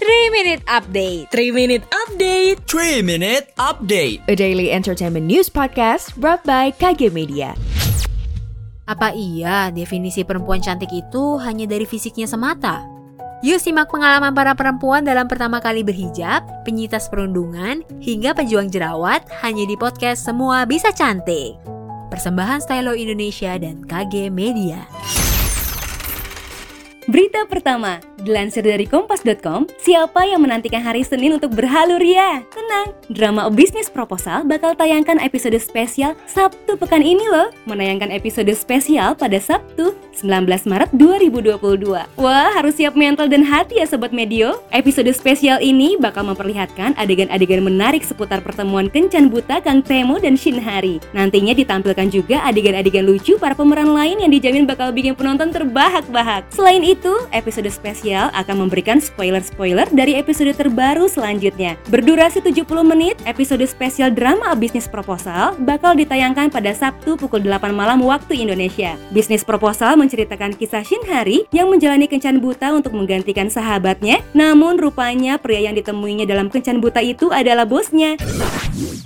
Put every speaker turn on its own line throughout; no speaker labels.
3 Minute Update
3 Minute Update
3 Minute Update
A daily entertainment news podcast brought by KG Media
Apa iya definisi perempuan cantik itu hanya dari fisiknya semata? Yuk simak pengalaman para perempuan dalam pertama kali berhijab, penyitas perundungan, hingga pejuang jerawat hanya di podcast Semua Bisa Cantik. Persembahan Stylo Indonesia dan KG Media.
Berita pertama, dilansir dari kompas.com, siapa yang menantikan hari Senin untuk berhalu ria? Tenang, drama bisnis proposal bakal tayangkan episode spesial Sabtu pekan ini loh. Menayangkan episode spesial pada Sabtu, 19 Maret 2022. Wah, harus siap mental dan hati ya Sobat Medio. Episode spesial ini bakal memperlihatkan adegan-adegan menarik seputar pertemuan kencan buta Kang Temo dan Shin Hari. Nantinya ditampilkan juga adegan-adegan lucu para pemeran lain yang dijamin bakal bikin penonton terbahak-bahak. Selain itu, episode spesial akan memberikan spoiler-spoiler dari episode terbaru selanjutnya. Berdurasi 70 menit, episode spesial drama bisnis proposal bakal ditayangkan pada Sabtu pukul 8 malam waktu Indonesia. Bisnis proposal menceritakan kisah Shin Hari yang menjalani kencan buta untuk menggantikan sahabatnya, namun rupanya pria yang ditemuinya dalam kencan buta itu adalah bosnya.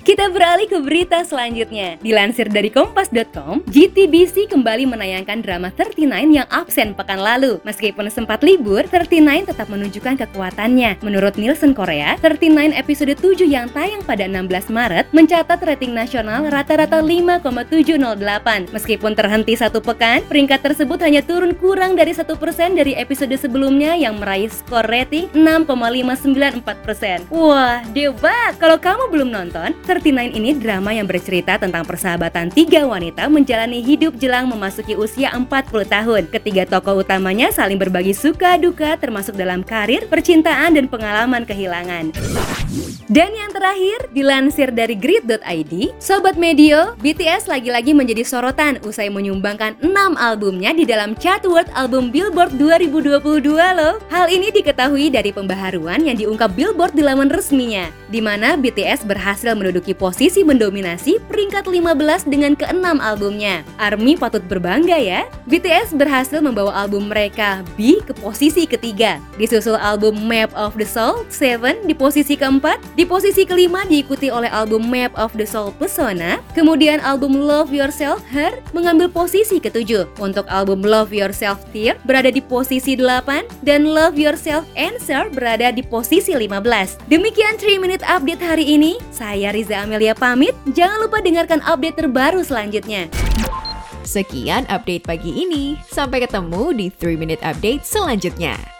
Kita beralih ke berita selanjutnya. Dilansir dari kompas.com, GTBC kembali menayangkan drama 39 yang absen pekan lalu. Meski Meskipun sempat libur, 39 tetap menunjukkan kekuatannya. Menurut Nielsen Korea, 39 episode 7 yang tayang pada 16 Maret mencatat rating nasional rata-rata 5,708. Meskipun terhenti satu pekan, peringkat tersebut hanya turun kurang dari satu persen dari episode sebelumnya yang meraih skor rating 6,594%. Wah, debat! Kalau kamu belum nonton, 39 ini drama yang bercerita tentang persahabatan tiga wanita menjalani hidup jelang memasuki usia 40 tahun. Ketiga tokoh utamanya saling saling berbagi suka duka termasuk dalam karir, percintaan, dan pengalaman kehilangan. Dan yang terakhir, dilansir dari grid.id, Sobat Medio, BTS lagi-lagi menjadi sorotan usai menyumbangkan 6 albumnya di dalam chart World Album Billboard 2022 loh. Hal ini diketahui dari pembaharuan yang diungkap Billboard di laman resminya, di mana BTS berhasil menduduki posisi mendominasi peringkat 15 dengan keenam albumnya. ARMY patut berbangga ya. BTS berhasil membawa album mereka B ke posisi ketiga. Disusul album Map of the Soul 7 di posisi keempat. Di posisi kelima diikuti oleh album Map of the Soul Pesona. Kemudian album Love Yourself Her mengambil posisi ketujuh. Untuk album Love Yourself Tear berada di posisi 8 dan Love Yourself Answer berada di posisi 15. Demikian 3 Minute Update hari ini. Saya Riza Amelia pamit. Jangan lupa dengarkan update terbaru selanjutnya.
Sekian update pagi ini. Sampai ketemu di 3 Minute Update selanjutnya.